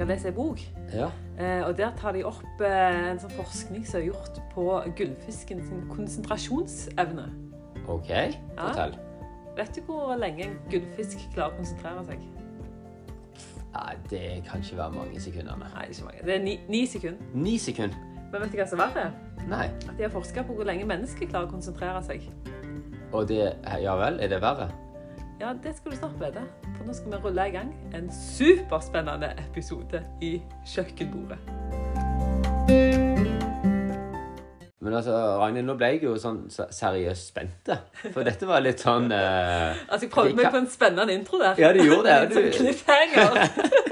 jeg har lest en bok. Ja. Eh, og Der tar de opp eh, en sånn forskning som er gjort på gullfiskens konsentrasjonsevne. OK, fortell. Vet du hvor lenge en gullfisk klarer å konsentrere seg? Nei, det kan ikke være mange sekundene. Nei, ikke mange. Det er ni, ni sekunder. Ni sekunder? Men vet du hva som er verre? Nei. At de har forska på hvor lenge mennesker klarer å konsentrere seg. Og det Ja vel, er det verre? Ja, det skal du snart vite. For nå skal vi rulle i gang en superspennende episode i Kjøkkenbordet. Men altså, Ragnhild, nå ble jeg jo sånn se- seriøst spent. For dette var litt sånn eh, Altså, Jeg prøvde meg på en spennende intro der. Ja, du gjorde det. Litt sånn Du, cliffhanger.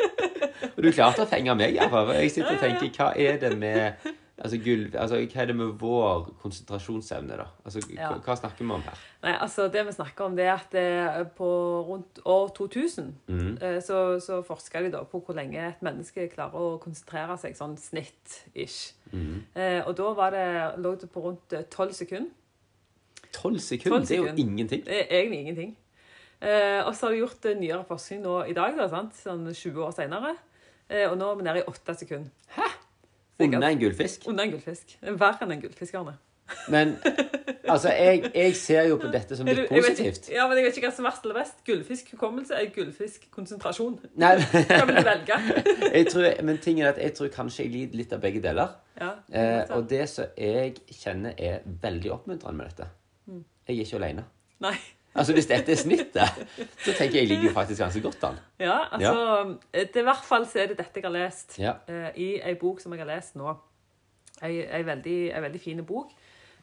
og du klarte å fenge meg, iallfall. Jeg sitter og tenker, hva er det med altså, gulv, altså, hva er det med vår konsentrasjonsevne, da? Altså, Ja. hva, snakker vi om her? Nei, altså Det vi snakker om, det er at det, på rundt år 2000 mm. eh, så, så forska de da på hvor lenge et menneske klarer å konsentrere seg, sånn snitt-ish. Mhm. Eh, og da var det, lå det på rundt eh, 12 sekunder. Tolv sekunder? 12 Det er jo ingenting. Det er egentlig ingenting. Eh, og så har de gjort eh, nyere forskning nå i dag, da, sant? sånn 20 år seinere. Eh, og nå er vi nede i 8 sekunder. Hæ? Under en gullfisk. Under en gullfisk. Verre enn en gullfisk, Arne. Men altså, jeg, jeg ser jo på dette som Er litt positivt. ikke- Ja, men jeg vet ikke hva som er verst eller best. Gullfiskhukommelse eller gullfiskkonsentrasjon. Hva vil du velge? jeg tror, men ting er at jeg tror kanskje jeg lider litt av begge deler. Ja, Eh, og det som jeg kjenner er veldig oppmuntrende med dette Mm. Jeg er ikke alene. Altså Hvis dette er snittet, så tenker jeg jeg ligger jo faktisk ganske godt an. Ja, altså det, I hvert fall så er det dette jeg har lest Ja. uh, i ei bok som jeg har lest nå. Ei, ei, veldig, ei veldig fin bok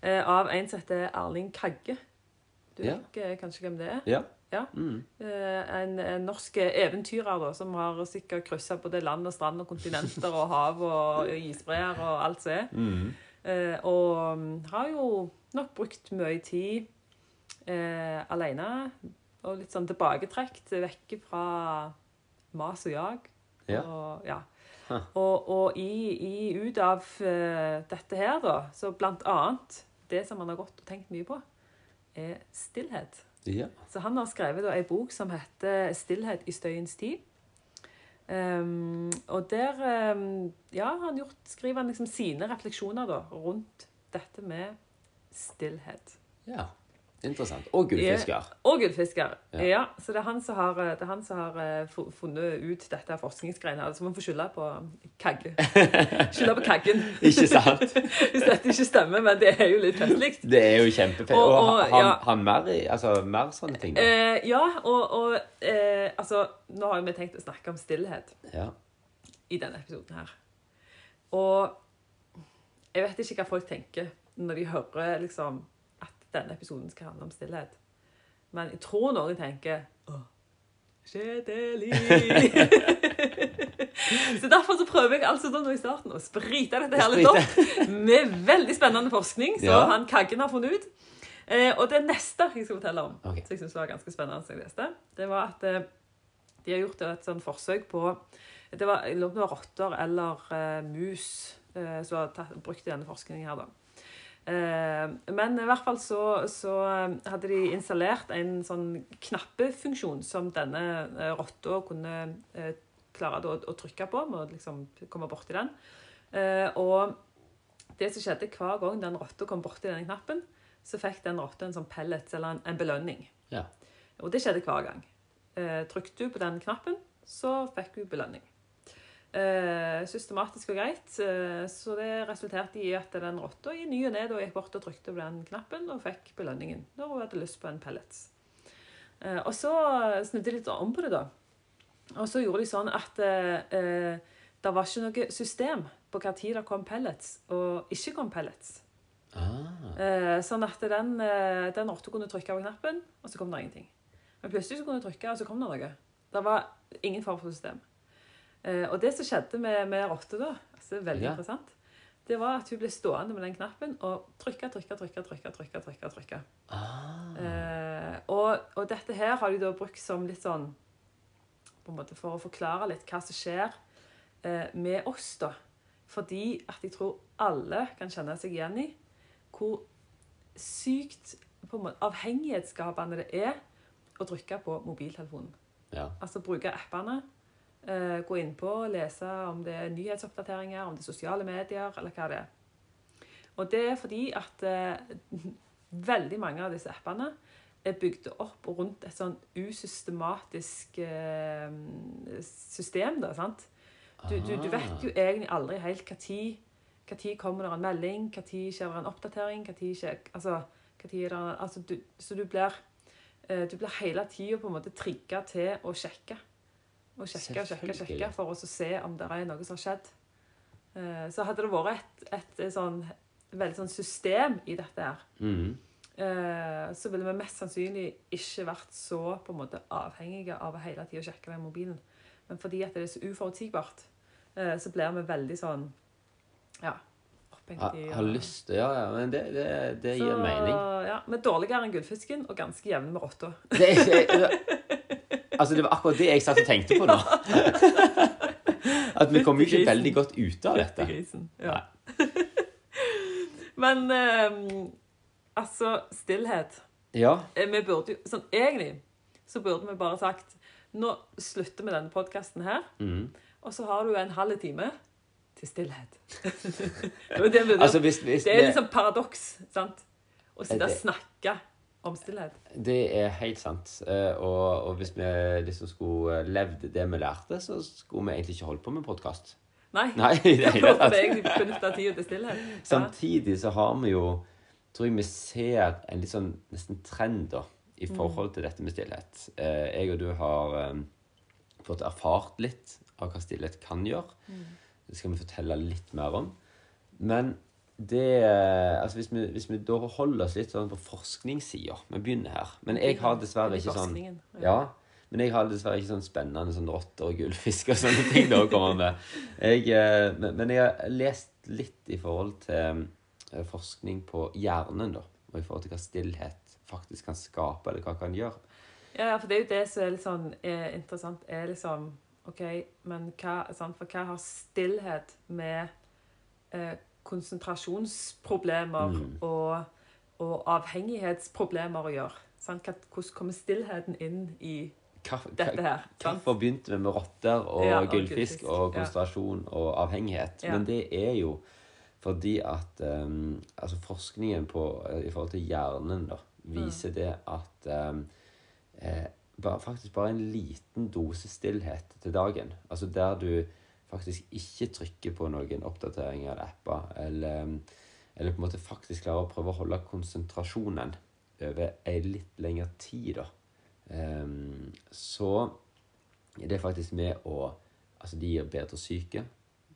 uh, av en som heter Erling Kagge. Du Ja. vet ikke kanskje hvem det er? Ja. Ja. Mm. Eh, en, en norsk eventyrer da, som har sikkert kryssa både land og strand og kontinenter og hav og isbreer og alt som er. Mm. Eh, og mm, har jo nok brukt mye tid eh, alene. Og litt sånn tilbaketrekt, vekk fra mas og jag. Ja. Og, ja. Og, og i, i, ut av uh, dette her, da, så blant annet Det som han har gått og tenkt mye på, er stillhet. ja. Så han har skrevet da, ei bok som heter 'Stillhet i støyens tid'. Um, og der um, ja, han gjort, skriver han liksom sine refleksjoner da, rundt dette med stillhet. ja. Interessant. Og gullfisker. Og gullfisker. Ja. Ja. så det er han som har, det han som har eh, funnet ut dette forskningsgreiene. Altså man får skylde på Kagge. Skylde på Kaggen. Ikke sant? Hvis dette ikke stemmer, men det er jo litt festlig. Det er jo kjempefett. Og- Og, og, han, ja. han mer, altså, mer sånne ting. Eh, ja, og, og eh, altså Nå har jo vi tenkt å snakke om stillhet. Ja. i denne episoden her. Og jeg vet ikke hva folk tenker når de hører liksom denne episoden skal handle om stillhet. Men jeg tror noen tenker Åh, kjedelig. så derfor så prøver jeg altså da nå i starten å sprite dette her litt opp med veldig spennende forskning som Ja. han Kaggen har funnet ut. Eh, og det neste jeg skal fortelle om, okay. som jeg synes var ganske spennende, leste, det var at eh, de har gjort et sånn forsøk på det var, Jeg lurer på om det var rotter eller eh, mus eh, som har tatt, brukt i denne forskningen her, da. Eh, men i hvert fall så, så eh, hadde de installert en sånn knappefunksjon som denne eh, rotta kunne klare å, å trykke på, med å liksom komme borti den. Og det som skjedde hver gang den rotta kom borti denne knappen, så fikk den rotta en sånn pellets, eller en, en belønning. Ja. Og det skjedde hver gang. Trykte du på den knappen, så fikk du belønning. Eh, systematisk og greit. Eh, så det resulterte i at den rotta i ny og ne gikk bort og trykte på den knappen og fikk belønningen når hun hadde lyst på en pellets. Eh, og så snudde de litt om på det, da. Og så gjorde de sånn at eh, det var ikke noe system på hva tid det kom pellets og ikke kom pellets. Ah. Eh, sånn at den, den rotta kunne trykke på knappen, og så kom det ingenting. Men plutselig så kunne du trykke, og så kom det noe. Det var ingen form for system. Eh, og det som skjedde med, med rotta da, altså veldig Ja. interessant, det var at hun ble stående med den knappen og trykke, trykke, trykke, trykke, trykke, trykke, trykke. Ah. Eh, og, og dette her har de da brukt som litt sånn på en måte For å forklare litt hva som skjer eh, med oss, da. Fordi at jeg tror alle kan kjenne seg igjen i hvor sykt på en måte, avhengighetsskapende det er å trykke på mobiltelefonen. Ja. Altså bruke appene. Eh, inn på og lese om det er nyhetsoppdateringer, om det er sosiale medier, eller hva det er. Og det er fordi at eh, veldig mange av disse appene er bygd opp rundt et sånn usystematisk eh, system. Da, sant? Du, du, du vet jo egentlig aldri helt hva tid, hva tid kommer det en melding, hva tid skjer det en oppdatering, tid skjer, altså, er det, altså, du, Så du blir, eh, du blir hele tida trigga til å sjekke. Og sjekke sjekke, sjekke for å se om det er noe som har skjedd. Eh, så hadde det vært et, et, et sånn veldig sånn system i dette her, Mm. så ville vi mest sannsynlig ikke vært så på en måte avhengige av å hele tida sjekke den mobilen. Men fordi at det er så uforutsigbart, eh, så blir vi veldig sånn ja, opphengt i har lyst til Ja, ja, men det, det, det gir så, mening. Ja, Vi er dårligere enn gullfisken og ganske jevne med rotta. Altså, det var akkurat det jeg satt og tenkte på nå. At vi kommer jo ikke veldig godt ut av dette. Ja. Men um, altså, stillhet Ja. Eh, Vi burde jo Sånn egentlig så burde vi bare sagt Nå slutter vi denne podkasten her, Mm. og så har du en halv time til stillhet. det, er det, Altså, hvis, hvis det er liksom paradoks, sant? Å sitte og snakke om stillhet. Det er helt sant. Eh, Og, og hvis vi liksom skulle levd det vi lærte, så skulle vi egentlig ikke holdt på med podkast. Nei. Nei, det hele det. tatt. benytte tida til stillhet? Ja. Samtidig så har vi jo Tror jeg vi ser en litt sånn nesten trend da i forhold til dette med stillhet. Eh, jeg og du har eh, fått erfart litt av hva stillhet kan gjøre. Det skal vi fortelle litt mer om. Men det eh, Altså hvis vi, hvis vi da holder oss litt sånn på forskningssida Vi begynner her. Men jeg har dessverre ikke sånn ja. Men jeg har dessverre ikke sånn spennende sånn rotter og gullfisk og sånne ting da å komme med. Jeg, eh, men, jeg har lest litt i forhold til eh, forskning på hjernen, da. Og i forhold til hva stillhet faktisk kan skape, eller hva kan gjøre. Ja, ja, for det er jo det som er litt sånn er interessant, er liksom OK, men hva sant? For hva har stillhet med eh, konsentrasjonsproblemer Mm. og, og avhengighetsproblemer å gjøre? Sant? Hvordan kommer stillheten inn i Hva, dette her? Hvorfor begynte vi med rotter og Ja, gullfisk og, og ja. konsentrasjon og avhengighet? Ja. Men det er jo fordi at um, altså forskningen på, eh, i forhold til hjernen da, viser det at um, eh, bare, faktisk bare en liten dose stillhet til dagen, altså der du faktisk ikke trykker på noen oppdateringer eller apper, eller, um, eller på en måte faktisk klarer å prøve å holde konsentrasjonen over en litt lengre tid, da, um, så er det faktisk med å Altså, de gir bedre syke.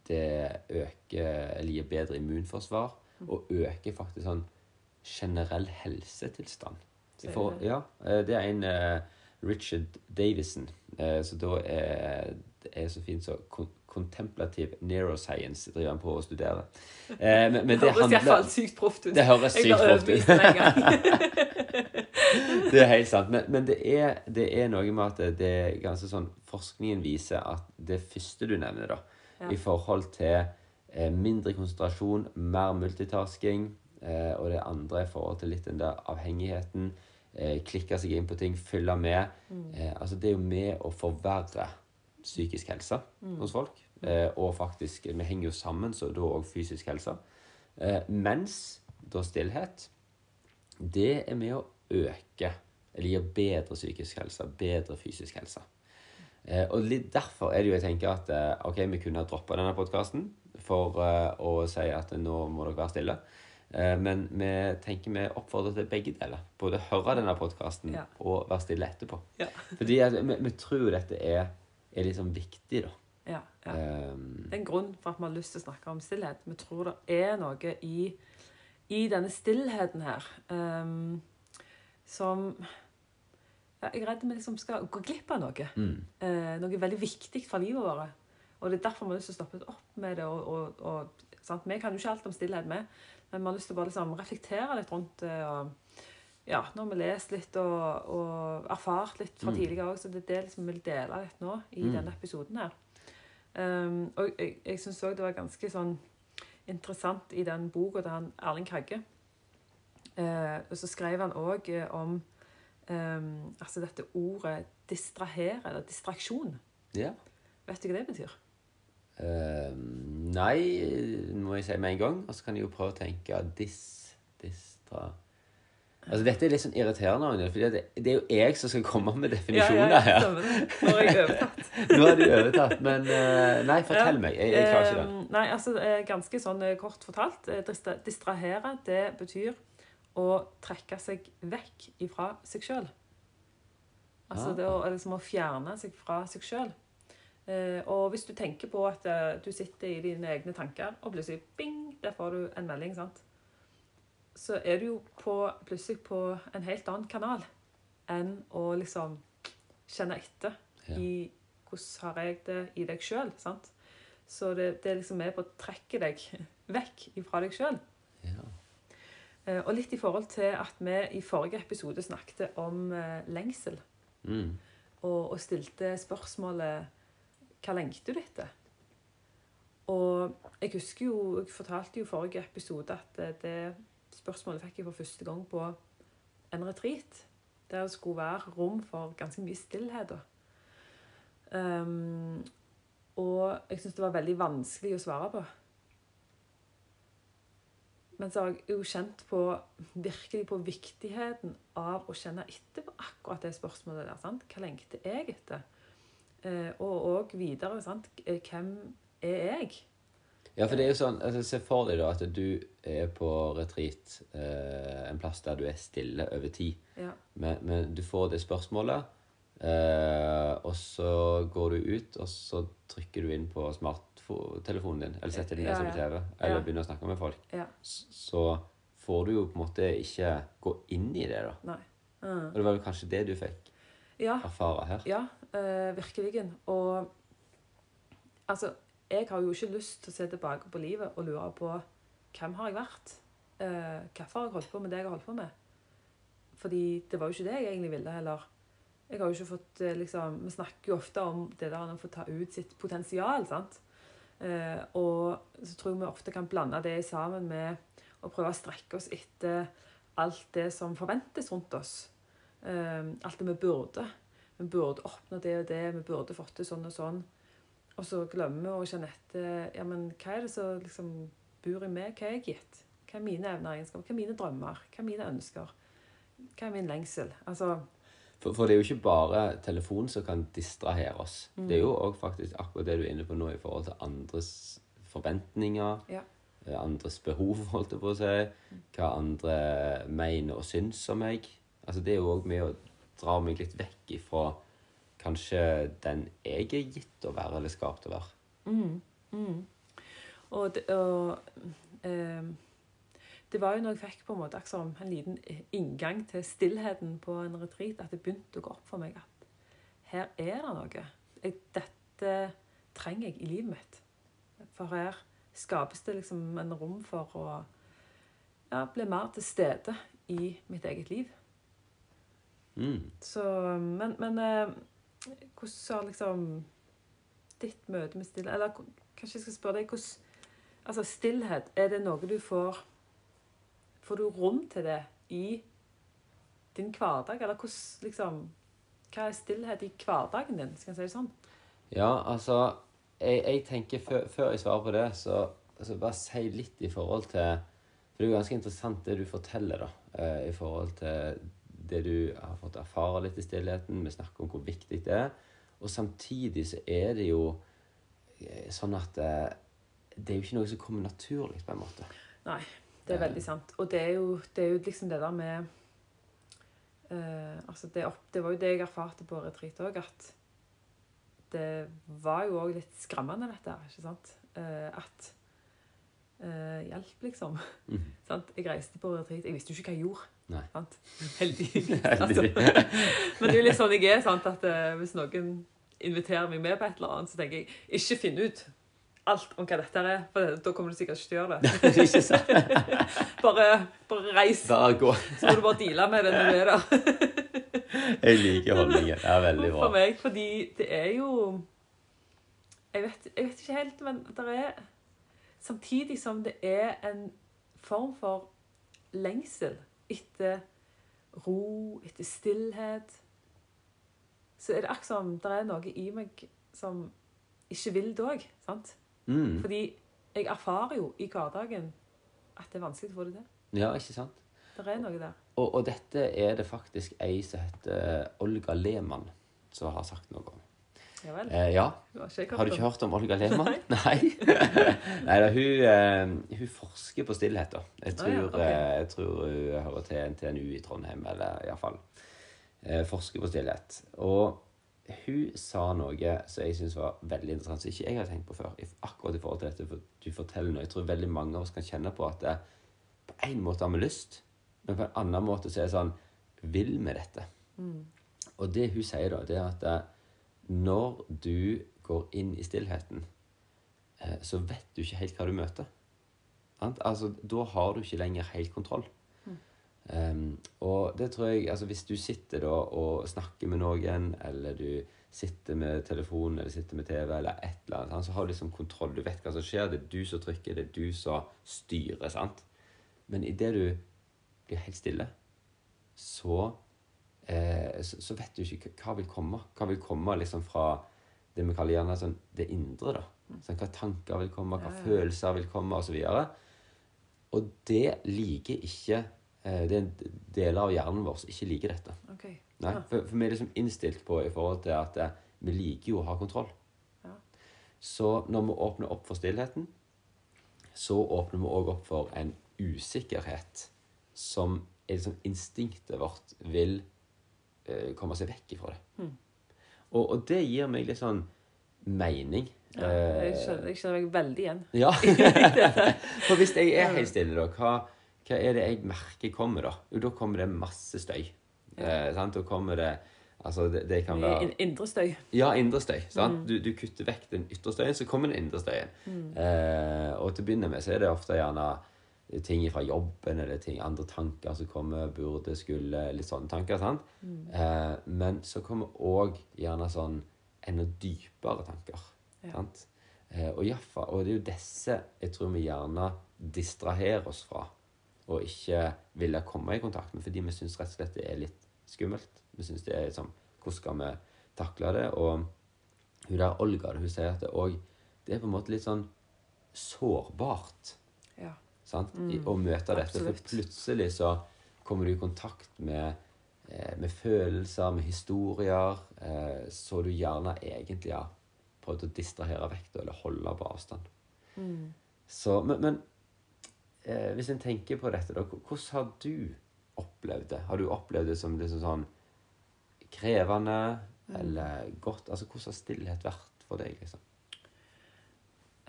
Det øker Eller gir bedre immunforsvar. Og øker faktisk sånn generell helsetilstand. For, ja, eh, det er en uh, Richard Davison. uh, Så da er det er så fint så Contemplative neuroscience driver han på å studere. Eh, Men, men det Det høres iallfall sykt proft ut. Det høres sykt proft ut. Det er helt sant. Men, men det, er, det er noe med at det, det er ganske sånn Forskningen viser at det første du nevner, da, Ja. i forhold til eh, mindre konsentrasjon, mer multitasking, eh, og det andre i forhold til litt den der avhengigheten, eh, klikke seg inn på ting, følge med eh, Altså, det er jo med å forverre psykisk helse hos folk. Eh, og faktisk Vi henger jo sammen, så da òg fysisk helse. Eh, mens da stillhet det er med å øke, eller gir bedre psykisk helse, bedre fysisk helse. Eh, og litt derfor er det jo jeg tenker at eh, ok, vi kunne ha droppa denne podkasten for eh, å si at nå må dere være stille. Eh, men vi tenker vi oppfordrer til begge deler. Både høre denne podkasten Ja. og være stille etterpå. Ja. Fordi vi, vi tror dette er, er sånn viktig, da. Ja. Um, Det er en grunn for at vi har lyst til å snakke om stillhet. Vi tror det er noe i, i denne stillheten her um, som ja, Jeg er redd vi liksom skal gå glipp av noe. mm, Uh, noe veldig viktig for livet vårt. Og det er derfor vi har lyst til å stoppe opp med det. Og, og, og, sant? Vi kan jo ikke alt om stillhet, med, men vi har lyst til å bare liksom reflektere litt rundt det. og ja, Nå har vi lest litt og, og erfart litt fra Mm. tidligere òg, så det er det liksom vi vil dele litt nå i Mm. denne episoden her. Um, og jeg, jeg syns òg det var ganske sånn interessant i den boka til han Erling Kagge. Uh, og så skrev han òg om um, altså dette ordet distrahere, eller distraksjon. ja. Vet du hva det betyr? Uh, nei, må jeg si med en gang. Og så kan jeg jo prøve å tenke dis, distra Altså, Dette er litt sånn irriterende, Agnes, for det, det er jo jeg som skal komme med definisjoner ja, ja, her. det. Nå har jeg overtatt. Nå har du overtatt, men eh, Nei, fortell Ja. meg. Jeg, jeg klarer ikke det. Eh, Nei, altså eh, ganske sånn kort fortalt. distrahere, det betyr å trekke seg vekk ifra seg sjøl. Altså Ah. det å, liksom å fjerne seg fra seg sjøl. Eh, og hvis du tenker på at eh, du sitter i dine egne tanker, og plutselig bing, der får du en melding, sant. Så er du jo på, plutselig på en helt annen kanal enn å liksom kjenne etter Ja. i hvordan har jeg det i deg sjøl. Så det, det er liksom med på å trekke deg vekk ifra deg sjøl. Ja. Eh, og litt i forhold til at vi i forrige episode snakket om eh, lengsel, Mm. og, og stilte spørsmålet hva lengter du etter? Og jeg husker jo, jeg fortalte jo i forrige episode at det, det spørsmålet fikk jeg for første gang på en retreat. Der det skulle være rom for ganske mye stillhet. Um, og jeg syntes det var veldig vanskelig å svare på. Men så har jeg jo kjent på virkelig på viktigheten av å kjenne etter på akkurat det spørsmålet der. sant? Hva lengter jeg etter? Eh, og òg videre, sant? Hvem er jeg? Ja, for det er jo sånn altså, Se for deg da at du er på retreat, eh, en plass der du er stille over tid. Ja. Men, men du får det spørsmålet, eh, og så går du ut, og så trykker du inn på smarttelefonen din, eller setter den ned Ja, som ja. TV, eller Ja. begynner å snakke med folk. Ja. Så får du jo på en måte ikke gå inn i det, da. Nei. Mm. Og det var vel kanskje det du fikk Ja. erfare her? Ja, eh, virkelig. Og altså, jeg har jo ikke lyst til å se tilbake på livet og lure på hvem har jeg vært? Eh, hvorfor har jeg holdt på med det jeg har holdt på med? Fordi det var jo ikke det jeg egentlig ville heller. Jeg har jo ikke fått eh, liksom Vi snakker jo ofte om det der å få ta ut sitt potensial, sant? Eh, og så tror jeg vi ofte kan blande det sammen med å prøve å strekke oss etter alt det som forventes rundt oss. Eh, alt det vi burde. Vi burde oppnå det og det, vi burde fått til sånn og sånn. Og så glemmer kjenne etter ja, men hva er det som liksom bor i meg, hva er jeg gitt? Hva er mine evner og egenskaper? Hva er mine drømmer? Hva er mine ønsker? Hva er min lengsel? Altså, For, for det er jo ikke bare telefon som kan distrahere oss. Mm. Det er jo òg faktisk akkurat det du er inne på nå i forhold til andres forventninger, Ja. eh, andres behov, holdt jeg på å si, hva andre mener og syns om meg. Altså Det er jo òg med å dra meg litt vekk ifra kanskje den jeg er gitt å være eller skapt å være. mm, mm. Og, det, og eh, det var jo når jeg fikk på en måte liksom, en liten inngang til stillheten på en retreat, at det begynte å gå opp for meg at her er det noe. Jeg, dette trenger jeg i livet mitt. For her skapes det liksom en rom for å ja, bli mer til stede i mitt eget liv. Mm. Så, men, men eh, hvordan har liksom ditt møte med stillhet Eller kanskje jeg skal spørre deg hvordan Altså, stillhet, er det noe du får Får du rom til det i din hverdag? Eller hvordan liksom Hva er stillhet i hverdagen din? Skal jeg si det sånn? Ja, altså Jeg, jeg tenker før, før jeg svarer på det, så altså, bare si litt i forhold til For det er jo ganske interessant det du forteller, da. eh, I forhold til det du har fått erfare litt i stillheten. Vi snakker om hvor viktig det er. Og samtidig så er det jo eh, sånn at eh, det er jo ikke noe som kommer naturlig, på en måte. Nei, det er veldig sant. Og det er jo, det er jo liksom det der med uh, altså det, opp, det var jo det jeg erfarte på retreat òg, at det var jo òg litt skremmende, dette her. ikke sant? Uh, at eh, Hjelp, liksom. Mm. Jeg reiste på retreat. Jeg visste jo ikke hva jeg gjorde. Nei. Sant? Heldigvis. Altså. Men det er jo litt sånn jeg er. sant? At uh, Hvis noen inviterer meg med på et eller annet, så tenker jeg ikke finn ut alt om hva dette er, for da kommer du sikkert ikke til å gjøre det. ikke sant? Bare, bare reis, Bare gå. så må du bare deale med det når du er der. Jeg liker holdningen. Det er veldig bra. For meg, fordi det er jo jeg vet, jeg vet ikke helt, men det er Samtidig som det er en form for lengsel etter ro, etter stillhet, så er det akkurat som det er noe i meg som ikke vil det òg. Mm. Fordi jeg erfarer jo i hverdagen at det er vanskelig å få det til. Ja, ikke sant? Det er noe der. Og, og dette er det faktisk ei som heter Olga Lehmann som har sagt noe om. Ja vel. Eh, ja, Har du ikke hørt om Olga Lehmann? Nei. Nei da, hun, uh, hun forsker på stillhet, da. Jeg Ah, tror, ja, okay. eh, jeg tror hun hører til NTNU i Trondheim, eller iallfall eh, forsker på stillhet. Og hun sa noe som jeg syns var veldig interessant, som ikke jeg har tenkt på før. Akkurat i forhold til dette for du forteller nå. Jeg tror veldig mange av oss kan kjenne på at det, på en måte har vi lyst, men på en annen måte så er det sånn Vil vi dette? Og det hun sier da, det er at eh, når du går inn i stillheten, eh, så vet du ikke helt hva du møter. Altså, da har du ikke lenger helt kontroll. Um, og det tror jeg altså Hvis du sitter da og snakker med noen, eller du sitter med telefonen eller sitter med TV, eller et eller annet, så har du liksom kontroll. Du vet hva som skjer. Det er du som trykker, det er du som styrer. sant? Men idet du blir helt stille, så, eh, så, så vet du ikke hva vil komme. Hva vil komme liksom fra det vi kaller gjerne sånn det indre. da. Sånn, hva tanker vil komme, hva Ja, ja. følelser vil komme, osv. Og, og det liker ikke eh, Det er en deler av hjernen vår som ikke liker dette. Ok. Nei, for, for vi er liksom innstilt på i forhold til at eh, vi liker jo å ha kontroll. Ja. Så når vi åpner opp for stillheten, så åpner vi òg opp for en usikkerhet som er liksom instinktet vårt vil komme seg vekk ifra det. Mm. Og, og det gir meg litt sånn mening. Ja, jeg, Eh, skjønner, jeg kjenner meg veldig igjen. ja. For hvis jeg er helt stille, da, hva, hva er det jeg merker kommer da? Jo, da kommer det masse støy. Eh, sant? Da kommer det Altså, det, det kan være indre støy. Ja, indre støy. sant? Du, du kutter vekk den ytre støyen, så kommer den indre støyen. Eh, og til å begynne med så er det ofte gjerne ting fra jobben eller ting, andre tanker som kommer, burde, skulle, litt sånne tanker. sant? Eh, men så kommer òg gjerne sånn enda dypere tanker. Ja. sant? Eh, og, Jaffa, og det er jo disse jeg tror vi gjerne distraherer oss fra, og ikke ville komme i kontakt med, fordi vi syns rett og slett det er litt skummelt. Vi synes det er liksom Hvordan skal vi takle det? Og hun der Olga hun sier at det òg Det er på en måte litt sånn sårbart Ja. Sant? I, å møte dette. For plutselig så kommer du i kontakt med, eh, med følelser, med historier, eh, så du gjerne egentlig har prøvd å distrahere vekk eller holde på avstand. Så, men men eh, hvis en tenker på dette, da, hvordan har du opplevd det? Har du opplevd det som liksom sånn krevende eller godt? Altså, hvordan har stillhet vært for deg, liksom?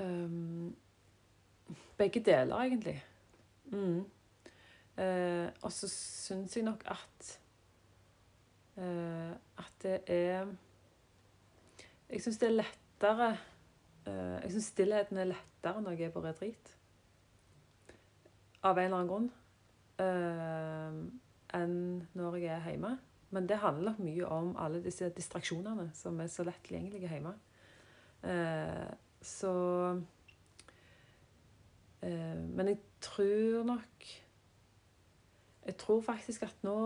Ehm, begge deler, egentlig. Mm. Eh, og så syns jeg nok at eh, At det er Jeg syns det er lettere eh, Jeg syns stillheten er lettere når jeg er på retreat. Av en eller annen grunn. eh, enn når jeg er hjemme. Men det handler nok mye om alle disse distraksjonene som er så lett tilgjengelige hjemme. Eh, så Men jeg tror nok Jeg tror faktisk at nå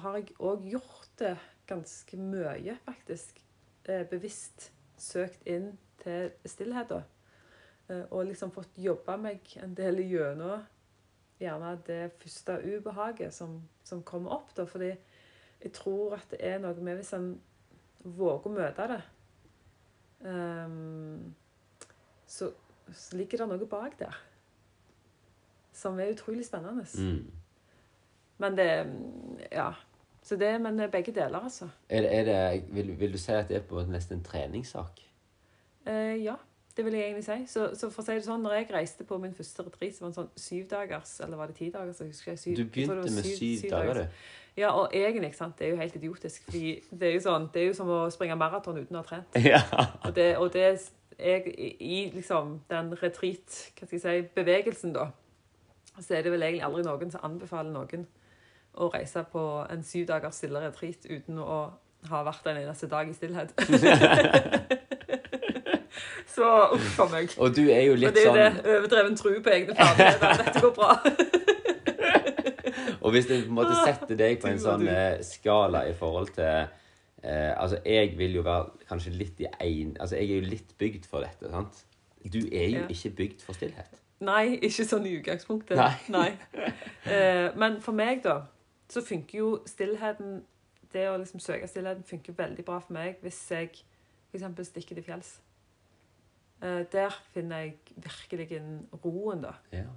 har jeg òg gjort det ganske mye, faktisk. Eh, bevisst søkt inn til stillheten. Eh, og liksom fått jobba meg en del gjennom gjerne det første ubehaget som, som kommer opp. Da, fordi jeg tror at det er noe med hvis en våger å møte det, um, så, så ligger det noe bak der. Som er utrolig spennende. Mm. Men det Ja. Så det, men det er begge deler, altså. Er det, er det, vil, vil du si at det er på nesten en treningssak? Eh, ja, det vil jeg egentlig si. Så, så for å si det sånn, når jeg reiste på min første retreat, så var det sånn syvdagers, eller var det ti dagers? Jeg husker ikke. Syv, Du jeg begynte var med syv dager, du. Ja, og egentlig, sant, det er jo helt idiotisk. fordi det er jo sånn, det er jo som å springe maraton uten å ha trent. Ja. Og det, og det i i liksom den retreat, hva skal jeg si, bevegelsen da, så er det vel egentlig aldri noen som anbefaler noen å reise på en syv dagers stille retreat uten å ha vært en eneste dag i stillhet. så uff a meg. Og du er jo Og sånn det er sånn det overdreven tro på egne ferdigheter. Dette går bra. Og hvis det på en måte setter deg på en sånn eh, skala i forhold til eh, Altså, jeg vil jo være kanskje litt i en... Altså, jeg er jo litt bygd for dette, sant? Du er jo Ja. ikke bygd for stillhet. Nei, ikke sånn i utgangspunktet. Nei. Eh, men for meg, da, så funker jo stillheten Det å liksom søke stillheten funker veldig bra for meg hvis jeg f.eks. stikker til fjells. Eh, der finner jeg virkelig en roen, da. Ja.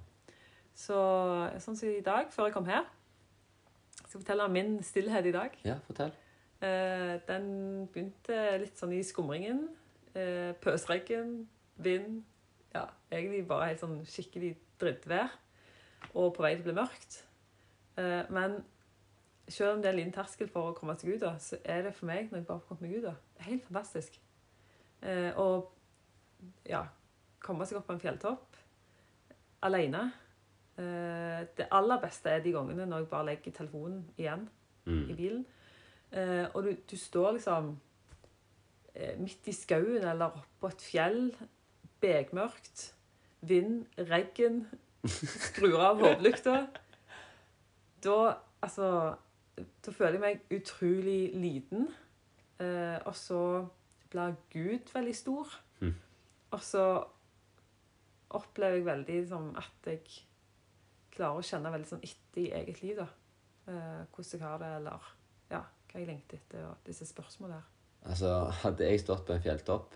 Så sånn som i dag, før jeg kom her Jeg skal fortelle om min stillhet i dag. ja, fortell. Eh, den begynte litt sånn i skumringen. Eh, pøsregn, vind. Ja, egentlig bare helt sånn skikkelig drittvær. Og på vei til å bli mørkt. Eh, men selv om det er en liten terskel for å komme seg ut, da, så er det for meg, når jeg bare har kommet meg ut, da, helt fantastisk. Eh, og ja, komme seg opp på en fjelltopp alene. Eh, det aller beste er de gangene når jeg bare legger telefonen igjen i Mm. bilen. Eh, og du, du står liksom midt i skauen eller oppå et fjell. Bekmørkt. Vind, regn. Skrur av hodelykta. Da altså Da føler jeg meg utrolig liten. Eh, og så blir Gud veldig stor. Mhm. Og så opplever jeg veldig som at jeg klarer å kjenne veldig sånn etter i eget liv. da. Eh, hvordan jeg har det, eller ja, hva jeg lengter etter, og disse spørsmålene her. Altså, hadde jeg stått på en fjelltopp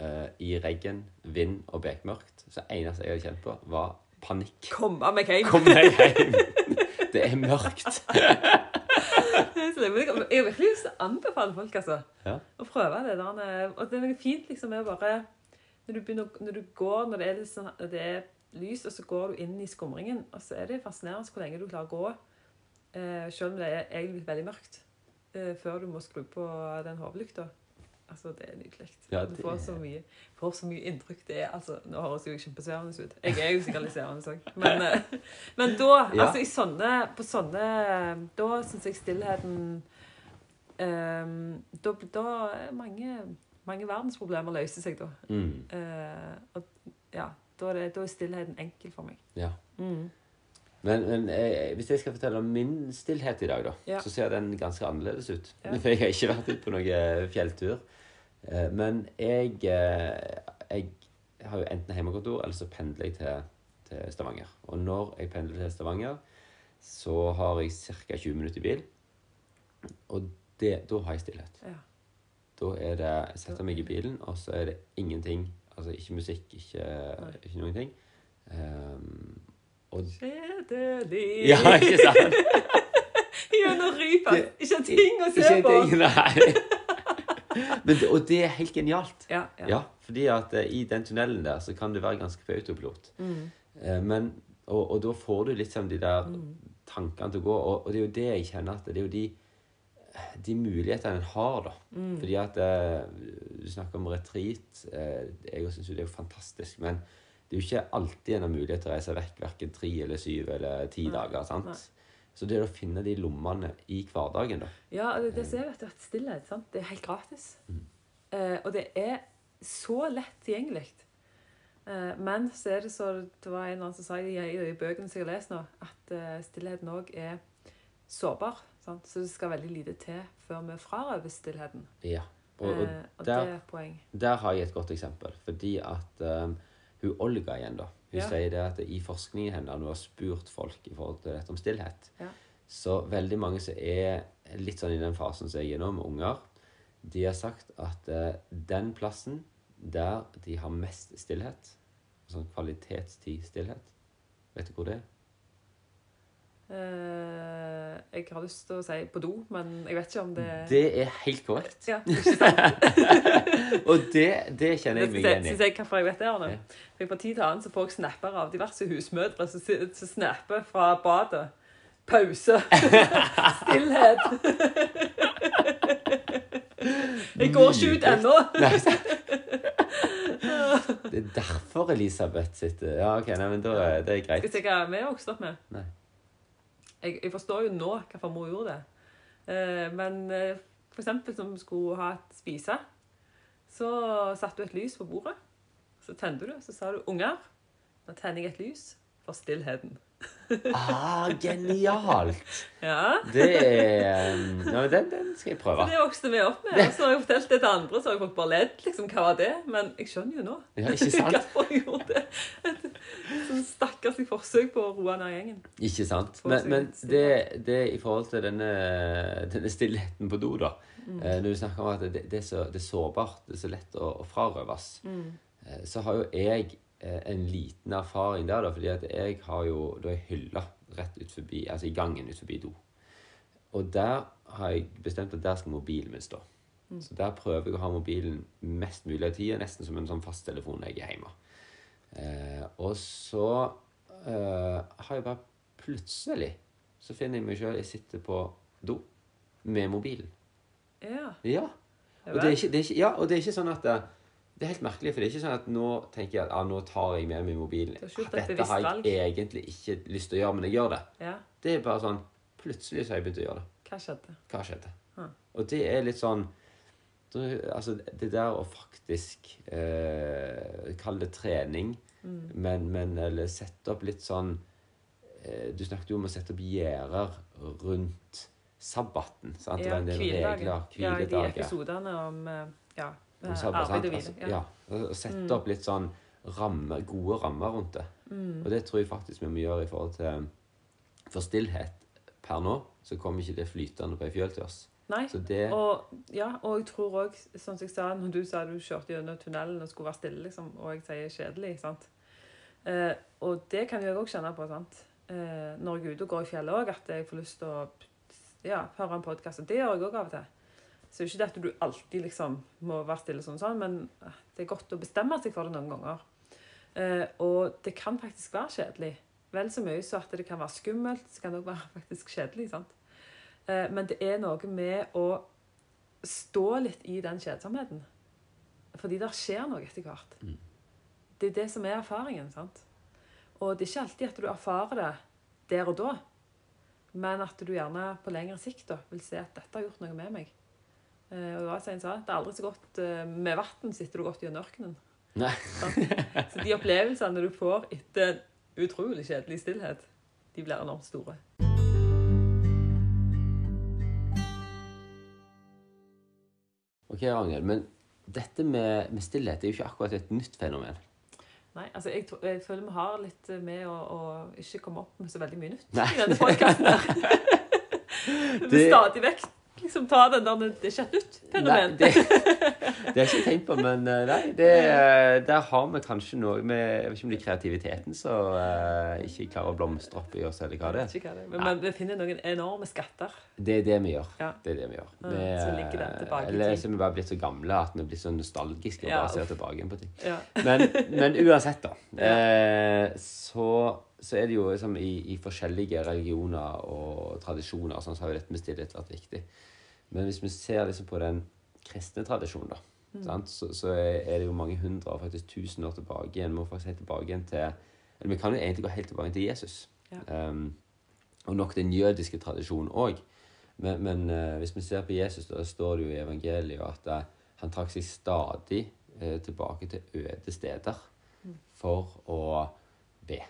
eh, i regn, vind og bekmørkt, så eneste jeg hadde kjent på, var panikk. Komme meg hjem! Kom deg hjem! Det er mørkt. Så det- men jeg jeg har virkelig lyst til å anbefale folk altså, Ja. å prøve det. Der, eh, og det er noe fint liksom, med å bare når du, begynner, å- når du går, når det er, litt sånn, det er lys, og så går du inn i skumringen, og så er det fascinerende hvor lenge du klarer å gå, eh, selv om det er egentlig veldig mørkt, eh, før du må skru på den hovedlykta. Altså, det er nydelig. Ja, Du får så mye, får så mye inntrykk. Det er, altså, nå høres jeg jo kjempesvevende ut. Jeg er jo svevende òg. Men, eh, men da, Ja. altså i sånne, på sånne Da syns jeg stillheten um, da, da er mange, mange verdensproblemer løser seg da. Mm. Uh, og ja, da er, det, da er stillheten enkel for meg. Ja. Mm. Men, men eh, hvis jeg skal fortelle om min stillhet i dag, da, Ja. så ser den ganske annerledes ut. Ja. For jeg har ikke vært ute på noen fjelltur. Eh, Men jeg, eh, jeg har jo enten hjemmekontor, eller så pendler jeg til, til Stavanger. Og når jeg pendler til Stavanger, så har jeg ca. 20 minutter i bil. Og det, da har jeg stillhet. Ja. Da er det Jeg setter meg i bilen, og så er det ingenting. Altså ikke musikk, ikke, ikke noen ting. Um, og Kjedelig. Ja, ikke sant? Gjennom rypa. Ikke ting å se Ikke på. ting, nei. Men, det- og det er helt genialt. Ja, ja. Ja, fordi at uh, i den tunnelen der så kan du være ganske på autopilot. Mm. Uh, men, og, og da får du litt sånn de der Mm. tankene til å gå. Og, og det er jo det jeg kjenner at det er jo de, de mulighetene en har, da. Mm. Fordi at uh, du snakker om retreat. Eh, jeg syns jo det er jo fantastisk. Men det er jo ikke alltid en har mulighet til å reise vekk verken tre eller syv eller ti Nei, dager. sant? nei. Så det er å finne de lommene i hverdagen, da. Ja, det, det ser er, at stillhet, sant? det er helt gratis. Eh, og det er så lett tilgjengelig. Eh, men så er det så, det var en eller annen som sa i, i, i bøkene som jeg har lest nå, at eh, stillheten òg er sårbar. Sant? Så det skal veldig lite til før vi frarøver stillheten. Ja. Og, og eh, og der- det er et poeng. Der har jeg et godt eksempel. Fordi at um, hun Olga igjen, da. Hun Ja. sier det at i forskningen hennes, hun har spurt folk i forhold til dette om stillhet, Ja. så veldig mange som er litt sånn i den fasen som jeg er nå, med unger, de har sagt at uh, den plassen der de har mest stillhet, sånn kvalitetstid stillhet, vet du hvor det er? Eh, jeg har lyst til å si på do, men jeg vet ikke om det Det er helt korrekt. Ja? Og det, det kjenner jeg meg igjen i. Syns jeg hvorfor jeg vet det, Arne? Ja. For Fra tid til annen så får jeg snapper av diverse husmødre som snapper fra badet. Pause. Stillhet. Jeg går ikke ut ennå. Det er derfor Elisabeth sitter Ja, OK, nei, men da det er Skal jeg se hva vi har vokst opp med? Nei. Jeg, jeg forstår jo nå hvorfor mor gjorde det. Eh, men eh, eksempel som skulle ha et spise, så satte du et lys på bordet. Så tente du, så sa du 'Unger, nå tenner jeg et lys for stillheten'. Ah, genialt! Ja. Det er um, ja, men den, den skal jeg prøve. Det vokste vi opp med. Og så har jeg fortalt det til andre, så har folk bare ledd. Liksom, hva var det? Men jeg skjønner jo nå Ja, ikke sant? hvorfor jeg gjorde det. Et sånn stakkarslig forsøk på å roe ned gjengen. Ikke sant? Men, men det, det i forhold til denne, denne stillheten på do, da. mm. når du snakker om at det, det, er så, det er sårbart, det er så lett å, å frarøves, mm. så har jo jeg eh, en liten erfaring der, da. Fordi at jeg har jo da ei hylla rett ut forbi, altså i gangen ut forbi do. Og der har jeg bestemt at der skal mobilen min stå. Så der prøver jeg å ha mobilen mest mulig av tida, nesten som en sånn fasttelefon når jeg er hjemme. Eh, og så eh, har jeg bare plutselig så finner jeg meg sjøl Jeg sitter på do med mobilen. Ja. Ja. Ja Og det er ikke, det er ikke, ja, og det er ikke sånn at det, det er helt merkelig, for det er ikke sånn at nå tenker jeg at ah, nå tar jeg med meg mobilen. Ah, et Dette har jeg jeg egentlig ikke lyst til å gjøre, men jeg gjør det. ja. Det er bare sånn Plutselig så har jeg begynt å gjøre det. Hva skjedde? Hva skjedde? Ja. Og det er litt sånn Altså, det der å faktisk eh, kalle det trening, Mm. men, men Eller sette opp litt sånn eh, Du snakket jo om å sette opp gjerder rundt sabbaten. Sant? Ja, hviledagen. Ja, de episodene om eh, ja, sant? arbeid og Altså, hvile. ja. Ja. Mm. sette opp litt sånn rammer, gode rammer rundt det. Og det tror jeg faktisk vi må gjøre i forhold til For stillhet per nå, så kommer ikke det flytende på ei fjøl til oss. Nei, Så det og, ja, og jeg tror òg, som jeg sa når du sa du kjørte gjennom tunnelen og skulle være stille, liksom, og jeg sier kjedelig, sant. Eh, og det kan jeg òg kjenne på, sant. Eh, når jeg er ute og går i fjellet òg, at jeg får lyst til å ja, høre en podkast. Og det gjør jeg òg av og til. Så det er ikke det at du alltid liksom må være stille sånn, sånn men eh, det er godt å bestemme seg for det noen ganger. Eh, og det kan faktisk være kjedelig. Vel så mye så at det kan være skummelt, så kan det òg være faktisk kjedelig. sant? Eh, Men det er noe med å stå litt i den kjedsomheten. Fordi det skjer noe etter hvert. Mm. Det er det som er erfaringen. sant? Og det er ikke alltid at du erfarer det der og da, men at du gjerne på lengre sikt da, vil se at dette har gjort noe med meg. Eh, Og det var som en sa, det er aldri så godt eh, med vann sitter du godt i ørkenen. Nei. Så de opplevelsene du får etter en utrolig kjedelig stillhet, de blir enormt store. Ok, Ragnhild, men dette med, med stillhet er jo ikke akkurat et nytt fenomen. Nei, altså jeg, tror- jeg føler vi har litt med å, å ikke komme opp med så veldig mye nytt Nei. i denne podkasten. Vi vil stadig vekk liksom ta den der Det er ikke et nytt fenomen. Det, det har jeg ikke tenkt på, men eh, nei, det, eh, der har vi kanskje noe med Jeg vet ikke om det er kreativiteten som uh, ikke klarer å blomstre opp i oss, eller hva det er. hva det. Men ja. vi finner noen enorme skatter. Det er det vi gjør. Ja. Det er det vi gjør. Ja, Vi, så ligger det tilbake eller så er vi bare blitt så gamle at vi blir så nostalgiske og bare ser tilbake på ting. Ja. Men, men uansett, da. Eh, så, så er det jo liksom i, i forskjellige religioner og tradisjoner sånn, så har jo dette med stillhet vært viktig. Men hvis vi ser liksom på den kristne tradisjonen, da, Mm. sant, så, så er det jo mange hundre, faktisk tusen år tilbake igjen. Vi må faktisk helt tilbake igjen til Eller vi kan jo egentlig gå helt tilbake til Jesus. Ja. Um, og nok den jødiske tradisjonen òg. Men, men uh, hvis vi ser på Jesus, da står det jo i evangeliet at uh, han trakk seg stadig uh, tilbake til øde steder for å be.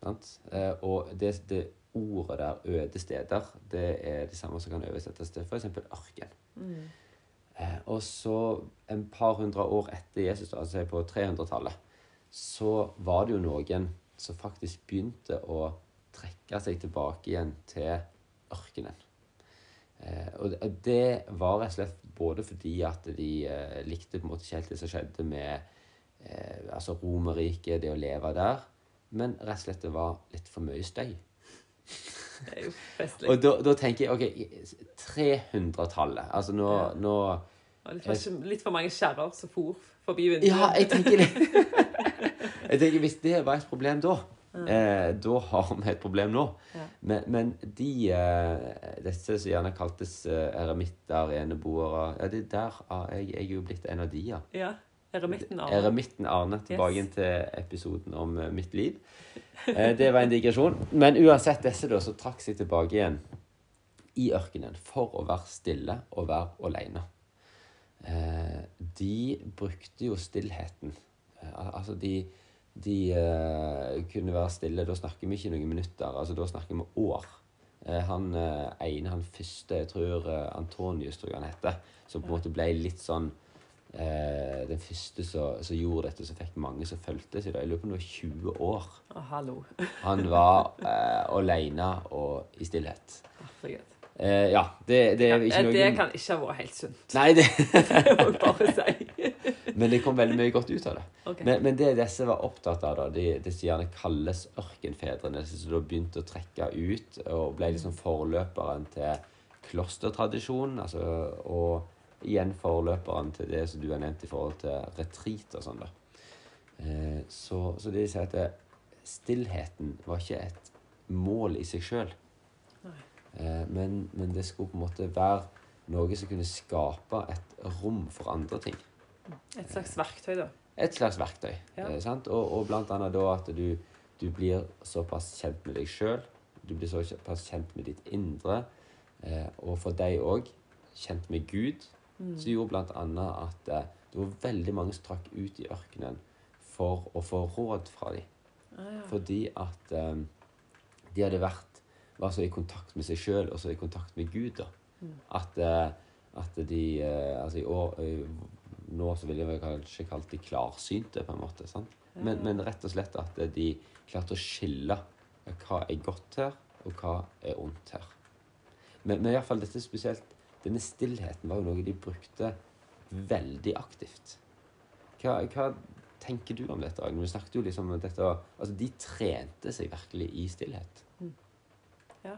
Sant? Og det, det ordet der, øde steder, det er det samme som kan oversettes til f.eks. ørken. Mm. Eh, og så en par hundre år etter Jesus, altså på 300-tallet, så var det jo noen som faktisk begynte å trekke seg tilbake igjen til ørkenen. Eh, og det- var rett og slett både fordi at de eh, likte på en måte ikke helt det som skjedde med altså Romerriket, det å leve der, men rett og slett det var litt for mye støy. Det er jo festlig. Og da, da tenker jeg OK, 300-tallet. Altså nå, Ja. nå litt, for, litt for mange skjærer som for forbi vinduet. Ja, jeg tenker det. jeg tenker Hvis det var et problem da, eh, da har vi et problem nå. Ja. Men, men de eh, Disse som gjerne kaltes eh, eremitter, eneboere ja, det der, ah, jeg, jeg er jo blitt en av de, ja. Eremitten av Eremitten Arne. Tilbake Yes. til episoden om eh, mitt liv. Eh, det var en digresjon. Men uansett disse, da, så trakk seg tilbake igjen i ørkenen for å være stille og være alene. Eh, de brukte jo stillheten. Altså, de, de kunne være stille. Da snakker vi ikke noen minutter, altså da snakker vi år. Han ene, han første, jeg tror Antonius tror jeg han heter, som på en måte ble litt sånn eh, Den første som gjorde dette, som fikk mange som fulgte seg. Jeg lurer på om det var 20 år. Oh, hallo. Han var eh, aleine og i stillhet. Herregud. Eh, ja, det, det er ikke noe det kan ikke ha vært helt sunt. Nei, det Det må jeg bare si. Men det kom veldig mye godt ut av det. Okay. Men, men det disse var opptatt av, da, de, det som gjerne kalles ørkenfedrene, som da begynte å trekke ut og ble liksom forløperen til klostertradisjonen, altså, og igjen forløperen til det som du har nevnt i forhold til retreat og sånn, da. Eh, så, så det de sier at stillheten var ikke et mål i seg sjøl, eh, men, men det skulle på en måte være noe som kunne skape et rom for andre ting Et slags verktøy, da. et slags verktøy. Ja. Eh, sant? Og, og blant annet da at du, du blir såpass kjent med deg sjøl. Du blir såpass kjent med ditt indre. Eh, og for deg òg kjent med Gud. Som gjorde annet at eh, det var veldig mange som trakk ut i ørkenen for å få råd fra dem. Ah, ja. Fordi at eh, de hadde vært var så i kontakt med seg sjøl og så i kontakt med Gud. da. At, eh, at de Altså i år Nå så ville jeg kanskje kalt de klarsynte, på en måte. sant? Men, men rett og slett at de klarte å skille hva er godt her, og hva er ondt her. Men, men i hvert fall dette spesielt Denne stillheten var jo noe de brukte veldig aktivt. Hva, hva tenker du om dette? Agnes? Vi snakket jo liksom om dette Altså, de trente seg virkelig i stillhet. Ja.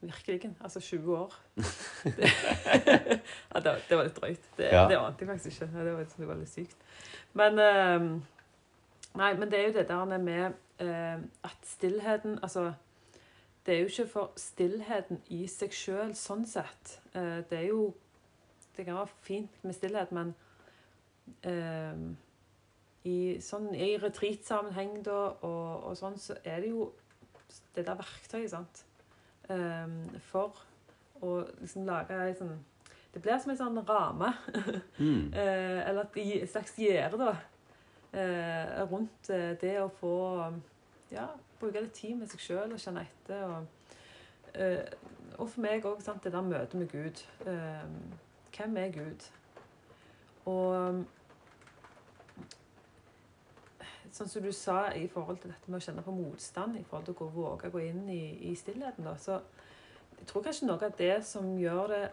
Virkelig. Altså 20 år. Det, ja, det, var, det var litt drøyt. Det, Ja. det ante jeg faktisk ikke. Det var, det var litt sykt. Men ehm, Nei, men det er jo det der med eh, at stillheten Altså, det er jo ikke for stillheten i seg sjøl sånn sett. Eh, det er jo Det kan være fint med stillhet, men ehm, i, sånn, i retreat-sammenheng da, og, og sånn, så er det jo det der verktøyet, sant. Ehm, for å liksom lage ei sånn Det blir som en sånn ramme, Mm. eh, eller et slags gjerde, da, eh, rundt eh, det å få Ja, bruke litt tid med seg sjøl og kjenne etter. Og, uh, og for meg òg, det der møtet med Gud. Uh, hvem er Gud? Og sånn som du sa i forhold til dette med å kjenne på motstand, i forhold til å gå, våge å gå inn i, i stillheten, da, så jeg tror kanskje noe av det som gjør det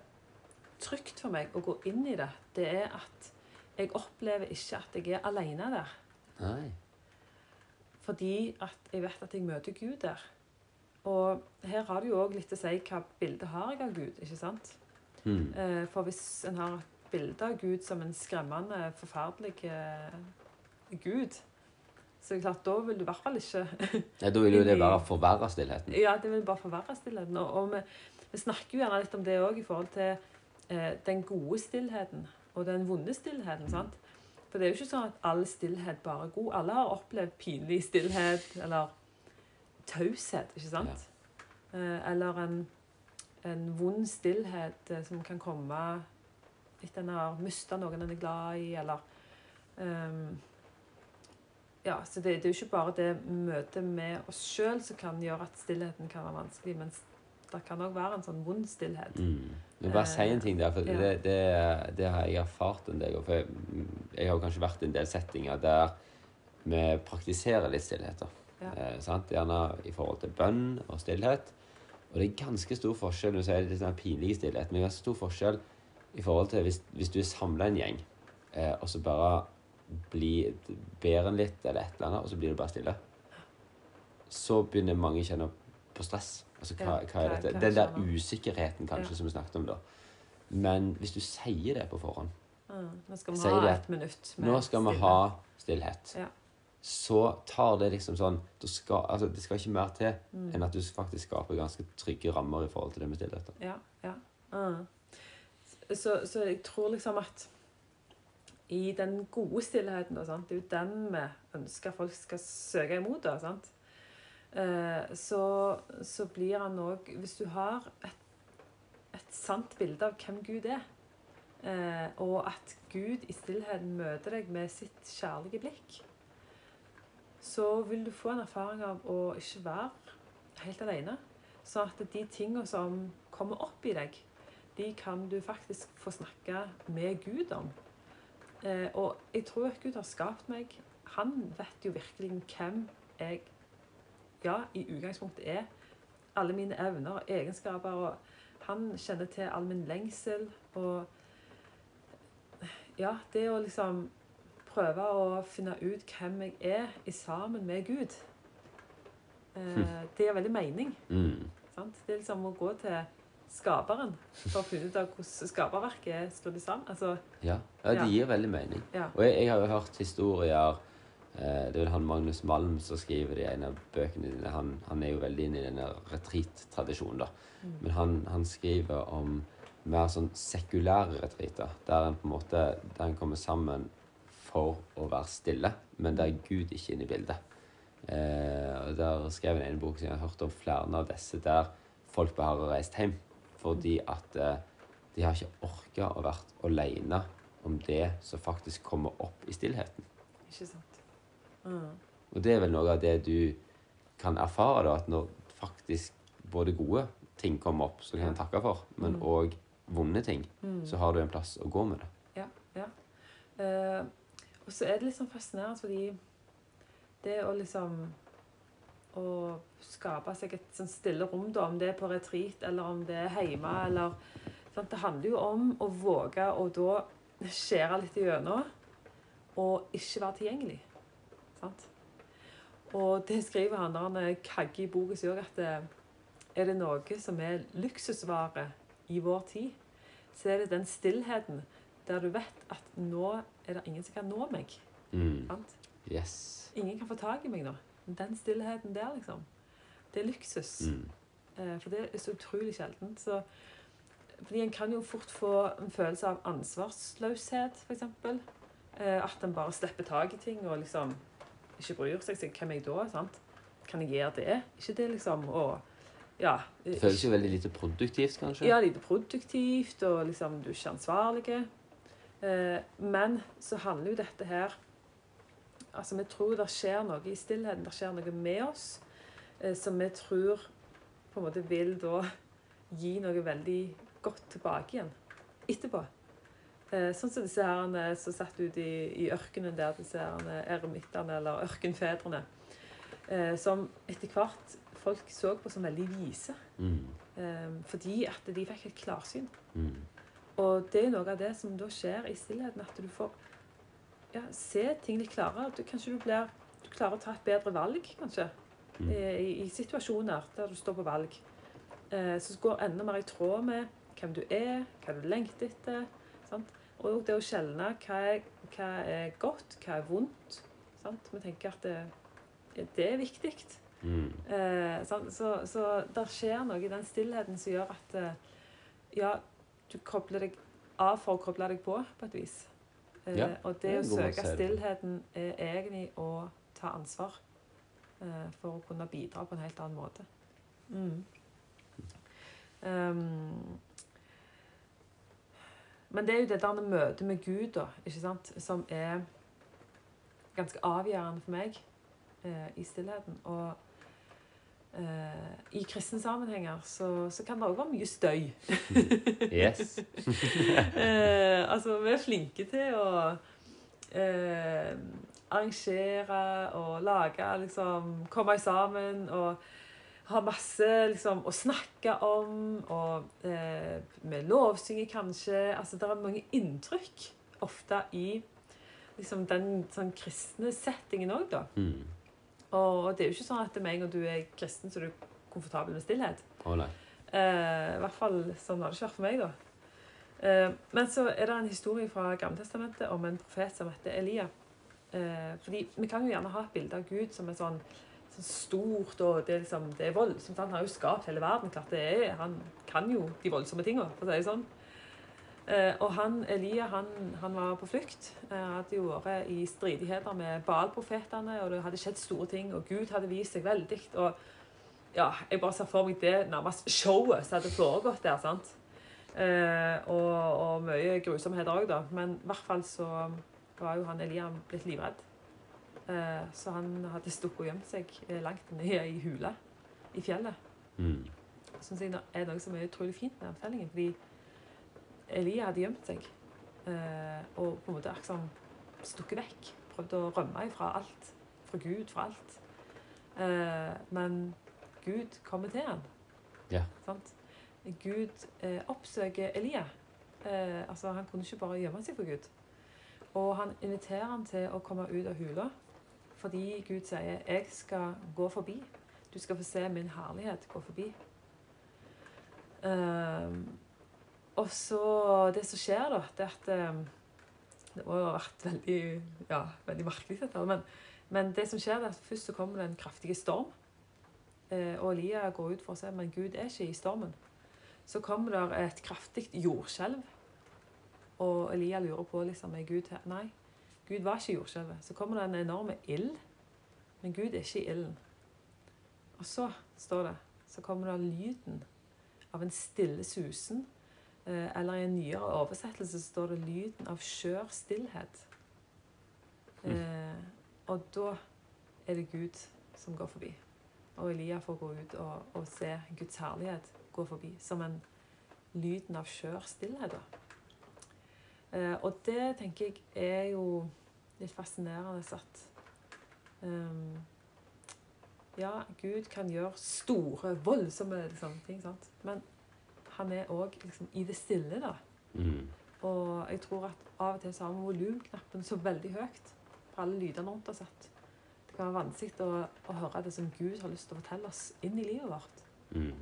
trygt for meg å gå inn i det, det er at jeg opplever ikke at jeg er alene der. Nei. Fordi at jeg vet at jeg møter Gud der. Og her har det jo òg litt å si hva bilde har jeg av Gud, ikke sant? Mm. For hvis en har et bilde av Gud som en skremmende, forferdelig eh, Gud, så er det klart, da vil du i hvert fall ikke Ja, da vil jo det bare forverre stillheten. Ja, det vil bare forverre stillheten. Og, og vi, vi snakker jo gjerne litt om det òg i forhold til eh, den gode stillheten og den vonde stillheten. sant? For det er jo ikke sånn at all stillhet bare er god. Alle har opplevd pinlig stillhet eller taushet, ikke sant? Ja. eller en, en vond stillhet eh, som kan komme etter en har mista noen en er glad i, eller um, Ja, så det, det er jo ikke bare det møtet med oss sjøl som kan gjøre at stillheten kan være vanskelig, men det kan òg være en sånn vond stillhet. Mm. Men bare si en ting der, for Ja. det, det, det har jeg erfart en del. For jeg, jeg har kanskje vært i en del settinger der vi praktiserer litt stillheter. Ja. Eh. Gjerne i forhold til bønn og stillhet. Og det er ganske stor forskjell Nå sier det litt sånn pinlig stillhet, men det er ganske stor forskjell i forhold til hvis, hvis du er samla en gjeng, eh, og så bare blir ber en litt eller et eller annet, og så blir det bare stille. Så begynner mange å kjenne på stress. Altså, hva, hva er dette? Den der usikkerheten kanskje som vi snakket om da. Men hvis du sier det på forhånd Mm. Nå skal vi ha det. et minutt med Nå skal vi ha stillhet. Ja. Så tar det liksom sånn skal, altså, Det skal ikke mer til Mm. enn at du faktisk skaper ganske trygge rammer i forhold til det med stillhet. Ja, ja. Mm. Så, så jeg tror liksom at i den gode stillheten, da, sant? det er jo den vi ønsker folk skal søke imot, da, sant? Eh, så, så blir han òg Hvis du har et, et sant bilde av hvem Gud er, eh, og at Gud i stillheten møter deg med sitt kjærlige blikk, så vil du få en erfaring av å ikke være helt alene. Så at de tingene som kommer opp i deg, de kan du faktisk få snakke med Gud om. Eh, og jeg tror at Gud har skapt meg. Han vet jo virkelig hvem jeg ja, i utgangspunktet er. Alle mine evner og egenskaper. og Han kjenner til all min lengsel. Og ja, det å liksom prøve å finne ut hvem jeg er i sammen med Gud, eh, det gir veldig mening. Mm. Sant? Det er liksom å gå til skaperen for å finne ut av hvordan skaperverket er skrudd sammen. Altså, Ja. ja, det gir veldig mening. ja. Og jeg, jeg har jo hørt historier Det er vel han Magnus Malm som skriver det i en av bøkene dine. Han, han er jo veldig inne i denne retreat-tradisjonen, da. Men han, han skriver om mer sånn sekulære retreater, der en på en måte der en kommer sammen for å være stille, men der Gud ikke er inne i bildet. Eh, og Der skrev han en bok som jeg har hørt om flere av disse, der folk bare har reist hjem fordi at eh, de har ikke orka å vært alene om det som faktisk kommer opp i stillheten. Ikke sant? Mm. Og det er vel noe av det du kan erfare, da, at når faktisk både gode ting kommer opp, som du kan takke for, men Mm. vonde ting, Mm. så har du en plass å gå med det. Ja. ja. Eh, og så er det litt sånn fascinerende fordi det å liksom Å skape seg et sånn stille rom, da, om det er på retreat eller om det er hjemme eller sant? Det handler jo om å våge å da skjære litt igjennom og ikke være tilgjengelig. Sant? Og det skriver han når han Kagge i boka si òg, at eh, er det noe som er luksusvare i vår tid, så er det den stillheten der du vet at nå er det ingen som kan nå meg. Mm. Sant? Yes. Ingen kan få tak i meg nå. Den stillheten der, liksom. Det er luksus. Mm. Eh, For det er så utrolig sjelden. Så, fordi en kan jo fort få en følelse av ansvarsløshet, f.eks. Eh, at en bare slipper tak i ting og liksom ikke bryr seg. Så hvem er jeg da? sant? Kan jeg gjøre det? Ikke det, liksom. Og ja. Det føles jo veldig lite produktivt, kanskje. Ja, lite produktivt, og liksom du er ikke ansvarlig. Eh, men så handler jo dette her Altså, vi tror det skjer noe i stillheten, det skjer noe med oss, eh, som vi tror på en måte vil da gi noe veldig godt tilbake igjen etterpå. Eh, sånn som disse herrene som satt ute i, i ørkenen der, disse herrene eremittene, eller ørkenfedrene, eh, som etter hvert folk så på som veldig vise. Mm. Eh, fordi at de fikk et klarsyn. Mm. Og det er noe av det som da skjer i stillheten, at du får ja, se ting litt klarere. Du, kanskje du, blir, du klarer å ta et bedre valg, kanskje, Mm. i, i situasjoner der du står på valg. Eh, som går enda mer i tråd med hvem du er, hva du lengter etter. Sant? Og det å skjelne hva hva er godt, hva er vondt. Sant? Vi tenker at det, det er viktig. Mm. Eh, sant? så, så det skjer noe i den stillheten som gjør at eh, ja, du kobler deg av for å koble deg på, på et vis. Eh, Ja, og det det å søke stillheten er egentlig å ta ansvar eh, for å kunne bidra på en helt annen måte. Mm. Um, men det er jo det der møtet med Gud da, ikke sant, som er ganske avgjørende for meg eh, i stillheten. Og eh, i kristne sammenhenger så, så kan det òg være mye støy. Yes. eh, altså, vi er flinke til å eh, arrangere og lage, liksom Komme sammen og ha masse liksom, å snakke om. Og eh, med lovsynger kanskje. Altså, det er mange inntrykk ofte i liksom, den sånn kristne settingen òg, da. Mm. Og det er jo ikke sånn at med en gang du er kristen, så er du komfortabel med stillhet. Oh. Eh, I hvert fall sånn har det ikke vært for meg, da. Eh, men så er det en historie fra Gammeltestamentet om en profet som heter Elia. Eh, fordi vi kan jo gjerne ha et bilde av Gud som er sånn stort, og det er, liksom, det er voldsomt. Han har jo skapt hele verden. klart det er, Han kan jo de voldsomme tinga, for å si det sånn. Eh, og han, Elia han, han var på flukt. Eh, hadde jo vært i stridigheter med Baal-profetene, og det hadde skjedd store ting, og Gud hadde vist seg veldig. og ja, jeg bare ser for meg det nærmest showet som hadde foregått der. sant? Eh, og, og mye grusomheter òg, da. Men i hvert fall så var jo han Elia blitt livredd. Eh, så han hadde stukket og gjemt seg eh, langt ned i hula i fjellet. Mm. Syns jeg er noe som er utrolig fint med fortellingen. Fordi Elia hadde gjemt seg. Eh, og på en måte liksom som stukket vekk. Prøvd å rømme fra alt. Fra Gud, fra alt. Men Gud kommer til ham. Ja. Sant? Gud oppsøker Elia. Altså, han kunne ikke bare gjemme seg for Gud. Og han inviterer ham til å komme ut av hula fordi Gud sier 'Jeg skal gå forbi'. Du skal få se min herlighet gå forbi. Um, og så Det som skjer, da, det at ehm, Det må jo ha vært veldig ja, veldig merkelig, dette. Men, men det som skjer, det er at først så kommer det en kraftig storm. Eh, og Elia går ut for å se, men Gud er ikke i stormen. Så kommer det et kraftig jordskjelv. Og Elia lurer på liksom, er Gud her. Nei, Gud var ikke jordskjelvet. Så kommer det en enorme ild, men Gud er ikke i ilden. Og så står det, så kommer det lyden av en stille susen. Eh, eller i en nyere oversettelse så står det lyden av skjør stillhet. Eh, og da er det Gud som går forbi. Og Elia får gå ut og, og se Guds herlighet gå forbi. Som en lyden av skjør stillhet. da. Eh, og det tenker jeg er jo litt fascinerende at um, Ja, Gud kan gjøre store, voldsomme liksom, ting, sant? men han er òg liksom, i det stille, da. Mm. Og jeg tror at av og til så har vi volumknappen så veldig høyt på alle lydene rundt oss at det kan være vanskelig å, å høre det som Gud har lyst til å fortelle oss inn i livet vårt. Mm.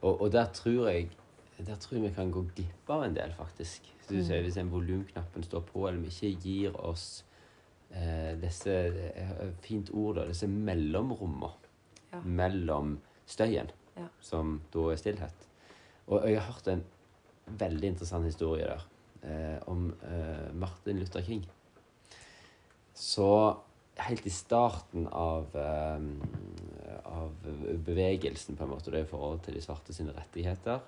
Og, og der tror jeg der tror jeg vi kan gå glipp av en del, faktisk. Så du ser, Hvis den volumknappen står på, eller vi ikke gir oss eh, disse eh, Fint ord, da. Disse mellomrommene Ja. mellom støyen, Ja. som da er stillhet. Og jeg har hørt en veldig interessant historie der eh, om eh, Martin Luther King. Så helt i starten av, eh, av bevegelsen, på en måte, det i forhold til de svarte sine rettigheter,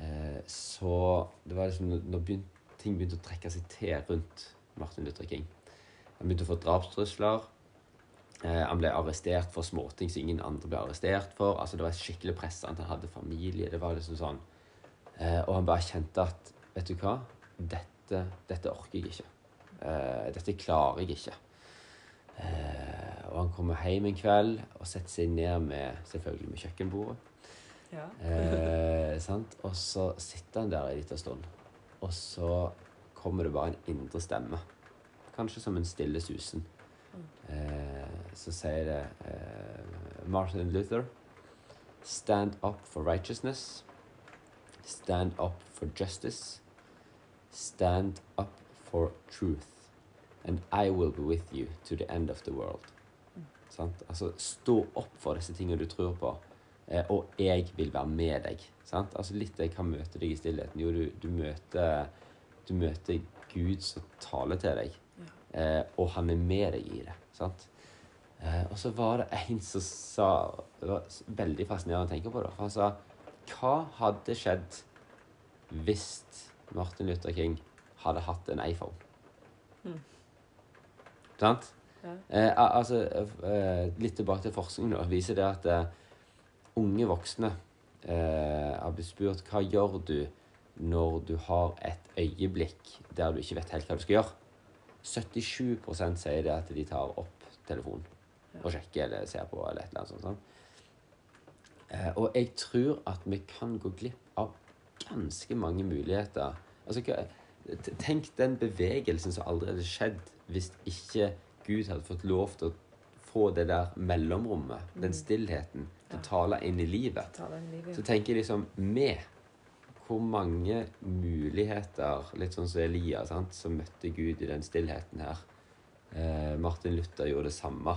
eh, så det var liksom når ting begynte å trekke seg til rundt Martin Luther King. Han begynte å få drapstrusler. Eh, han ble arrestert for småting som ingen andre ble arrestert for. Altså Det var et skikkelig press. Han hadde familie. det var liksom sånn. Eh, og han bare kjente at Vet du hva? Dette, dette orker jeg ikke. Dette klarer jeg ikke. Og han kommer hjem en kveld og setter seg ned med selvfølgelig med kjøkkenbordet. Eh, sant? Og så sitter han der en liten stund, og så kommer det bare en indre stemme. Kanskje som en stille susen. Eh, så sier det eh, Martin Luther Stand up for righteousness. Stand up for justice. Stand up for truth. And I will be with you to the end of the world. Sant? Altså, stå opp for disse tingene du tror på. Eh, og jeg vil være med deg. Sant? Altså litt jeg kan møte deg i stillheten. Jo, du, du, møter, du møter Gud som taler til deg. Eh, og han er med deg i det. Sant? Eh, og så var det en som sa Det var veldig fascinerende å tenke på. det. For Han sa Hva hadde skjedd hvis Martin Luther King hadde hatt en iPhone? Mm. Sant? Ja. Eh, altså, eh, litt tilbake til forskningen nå, viser det at eh, unge voksne eh, har blitt spurt hva gjør du når du har et øyeblikk der du ikke vet helt hva du skal gjøre. 77 sier det at de tar opp telefonen og sjekker eller ser på eller et eller annet sånt. sånt. Eh, og jeg tror at vi kan gå glipp av ganske mange muligheter. Altså, tenk den bevegelsen som aldri hadde skjedd hvis ikke Gud hadde fått lov til å få det der mellomrommet, den stillheten, til å tale inn i livet. Så tenker jeg liksom vi Hvor mange muligheter, litt sånn som Elia, sant, som møtte Gud i den stillheten her. Eh, Martin Luther gjorde det samme.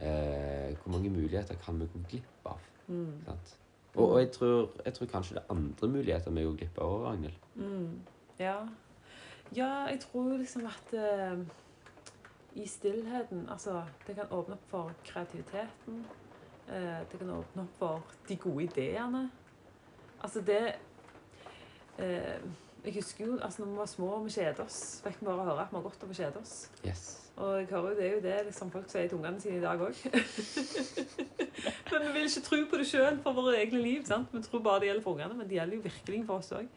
Eh, hvor mange muligheter kan vi gå glipp av? Mm. Sant? Og, og jeg, tror, jeg tror kanskje det er andre muligheter vi går glipp av òg, Ragnhild. Mm. Ja. ja, jeg tror liksom at eh, i stillheten Altså, det kan åpne opp for kreativiteten. Eh, det kan åpne opp for de gode ideene. Altså, det eh, jeg husker jo altså når vi var små og vi kjeder oss, fikk vi bare høre at vi har godt av å kjede oss. Yes. Og jeg hører jo det er jo det liksom, folk sier til ungene sine i dag òg. men vi vil ikke tro på det sjøl for våre egne liv. sant? Vi tror bare det gjelder for ungene, men det gjelder jo virkelig for oss òg.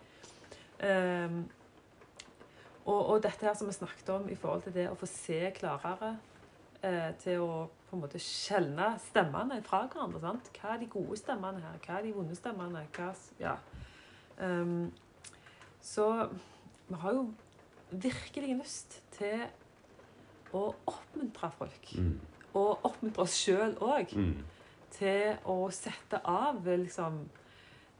og, og dette her som vi snakket om i forhold til det å få se klarere, eh, til å på en måte skjelne stemmene fra hverandre. sant? Hva er de gode stemmene her? Hva er de vonde stemmene? Hva, ja. um, så vi har jo virkelig lyst til å oppmuntre folk. Mm. Og oppmuntre oss sjøl òg Mm. til å sette av liksom,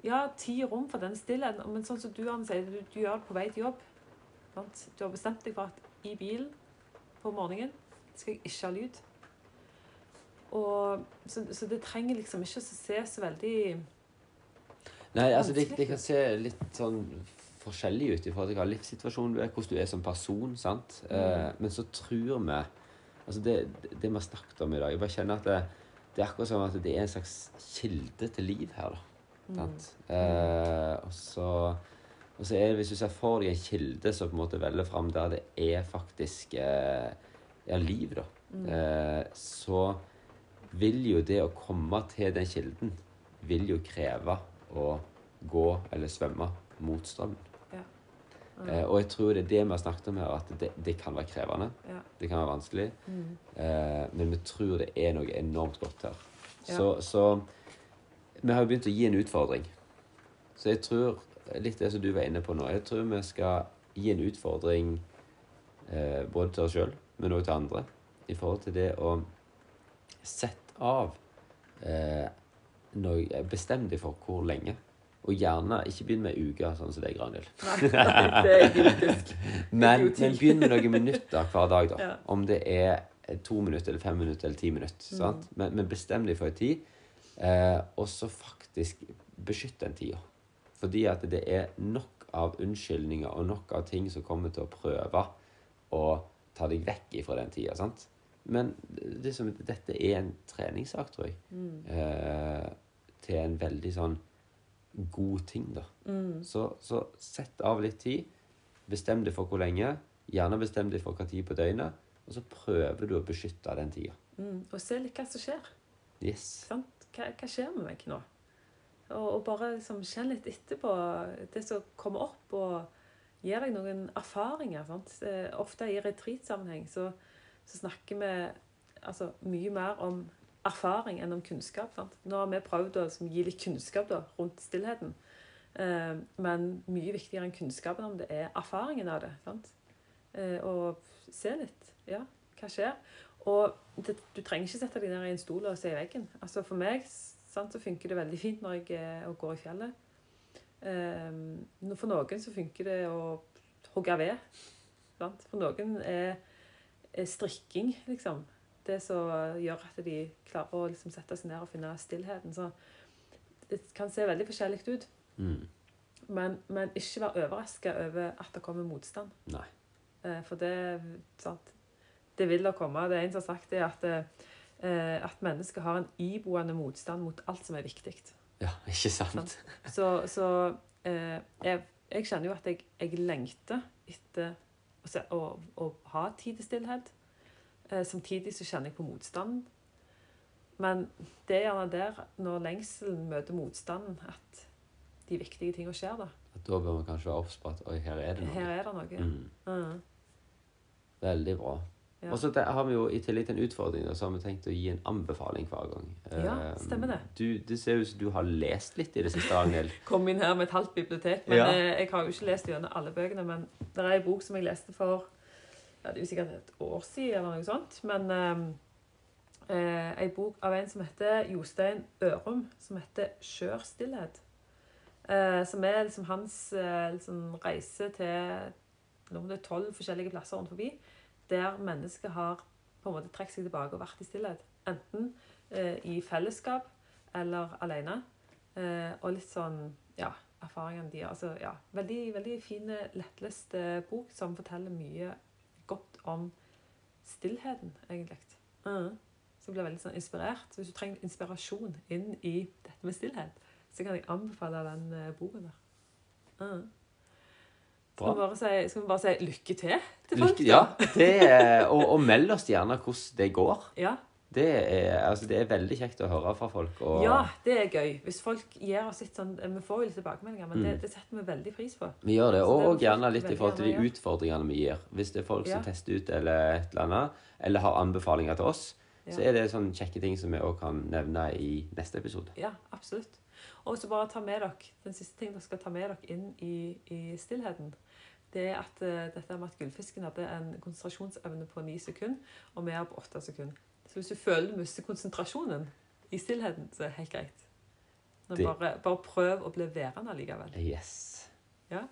ja, tid og rom for den stillheten. Men sånn som du Anne, sier, du, du gjør det på vei til jobb. Sant? Du har bestemt deg for at i bilen på morgenen skal jeg ikke ha lyd. Og, så, så det trenger liksom ikke å se så veldig Nei, altså det, det kan se litt sånn forskjellig ut i forhold til hva livssituasjonen du er, hvordan du er som person, sant? Eh, men så tror vi Altså det, det vi har snakket om i dag Jeg bare kjenner at det, det er akkurat som at det er en slags kilde til liv her, da. Sant? Eh, og så og så er det, hvis du ser for deg en kilde som på en måte velger fram der det er faktisk eh, ja, liv, da, eh, så vil jo det å komme til den kilden vil jo kreve å gå eller svømme mot strømmen. Ja. Eh, og jeg tror det er det vi har snakket om her, at det, det kan være krevende. Ja. Det kan være vanskelig. Eh, men vi tror det er noe enormt godt her. Ja. Så, så vi har jo begynt å gi en utfordring. Så jeg tror, litt det som du var inne på nå, jeg tror vi skal gi en utfordring eh, både til oss sjøl, men òg til andre, i forhold til det å sette av eh, noe Bestem deg for hvor lenge. Og gjerne ikke begynn med uker, sånn som deg, Ragnhild. Men, men begynn med noen minutter hver dag, da. Ja. Om det er to minutter, eller fem minutter, eller ti minutter. Mm. Sant? Men, men bestem deg for en tid, eh, og så faktisk beskytt den tida. Fordi at det er nok av unnskyldninger og nok av ting som kommer til å prøve å ta deg vekk ifra den tida. Sant? Men det som, dette er en treningssak, tror jeg, Mm. eh, til en veldig sånn god ting, da. Så, så sett av litt tid. Bestem deg for hvor lenge. Gjerne bestem deg for hva tid på døgnet. Og så prøver du å beskytte den tida. Mm. Og se litt hva som skjer. Yes. Sant? Hva, hva skjer med meg nå? Og, og bare liksom kjenn litt etterpå det som kommer opp, og gir deg noen erfaringer. Sant? Eh, Ofte i retreatsammenheng så, så snakker vi altså, mye mer om erfaring enn om kunnskap. Sant? Nå har vi prøvd å gi litt kunnskap da, rundt stillheten. Eh, men mye viktigere enn kunnskapen om det er erfaringen av det. Sant? Eh, og se litt. Ja, hva skjer? Og det, du trenger ikke sette deg ned i en stol og se i veggen. Altså For meg sant, så funker det veldig fint når jeg er og går i fjellet. Eh, for noen så funker det å hogge ved. Sant? For noen er strikking liksom det som gjør at de klarer å liksom sette seg ned og finne stillheten. Så det kan se veldig forskjellig ut. Mm. Men, men ikke vær overraska over at det kommer motstand. Nei. Eh, For det, sant, det vil da komme. Det er en som har sagt det at, eh, at mennesker har en iboende motstand mot alt som er viktig. Ja, ikke sant? Så, så eh, jeg, jeg kjenner jo at jeg, jeg lengter etter å, å, ha tid til stillhet. Eh, samtidig så kjenner jeg på motstanden. Men det er gjerne der, når lengselen møter motstanden, at de viktige tingene skjer. da. At da bør man kanskje være obs på at oi, her er det noe. Her er det noe. Mm. Mhm. Veldig bra. Ja. Og så har vi jo i tillegg til en utfordring, så har vi tenkt å gi en anbefaling hver gang. Ja, Eh, stemmer det. Du, det ser ut som du har lest litt i det siste, Ragnhild. kom inn her med et halvt bibliotek. Men Ja. eh, Jeg har jo ikke lest gjennom alle bøkene, men det er en bok som jeg leste for ja, det er jo sikkert et år siden, eller noe sånt. Men eh, eh, en bok av en som heter Jostein Ørum, som heter 'Skjør stillhet'. Eh, som er liksom hans eh, liksom reise til om det er tolv forskjellige plasser rundt forbi, der mennesket har på en måte trukket seg tilbake og vært i stillhet. Enten eh, i fellesskap eller alene. Eh, og litt sånn ja, erfaringene de har. Altså, ja, veldig, veldig fin, lettlest eh, bok som forteller mye godt om stillheten, egentlig. Mm. Så jeg blir veldig sånn inspirert. Så hvis du trenger inspirasjon inn i dette med stillhet, så kan jeg anbefale den eh, boken der. Mhm. Skal vi bare si, skal vi bare si lykke til til folk? Lykke, ja, det er, og, og meld oss gjerne hvordan det går. ja. Det er, altså, det er veldig kjekt å høre fra folk. Og Ja, det er gøy. Hvis folk gir oss litt sånn Vi får jo litt tilbakemeldinger, men Mm. det, det setter vi veldig pris på. Vi gjør det, og, og gjerne litt i forhold til de utfordringene vi gir. Hvis det er folk som tester ut eller et eller annet, eller har anbefalinger til oss, så er det sånne kjekke ting som vi òg kan nevne i neste episode. Ja, absolutt. Og så bare ta med dere Den siste ting dere skal ta med dere inn i, i stillheten, det er at eh, dette med at gullfisken hadde en konsentrasjonsevne på ni sekunder, og vi har på åtte sekunder. Så hvis du føler du mister konsentrasjonen i stillheten, så er det helt greit. Men bare, bare prøv å bli værende allikevel. Yes. Ja.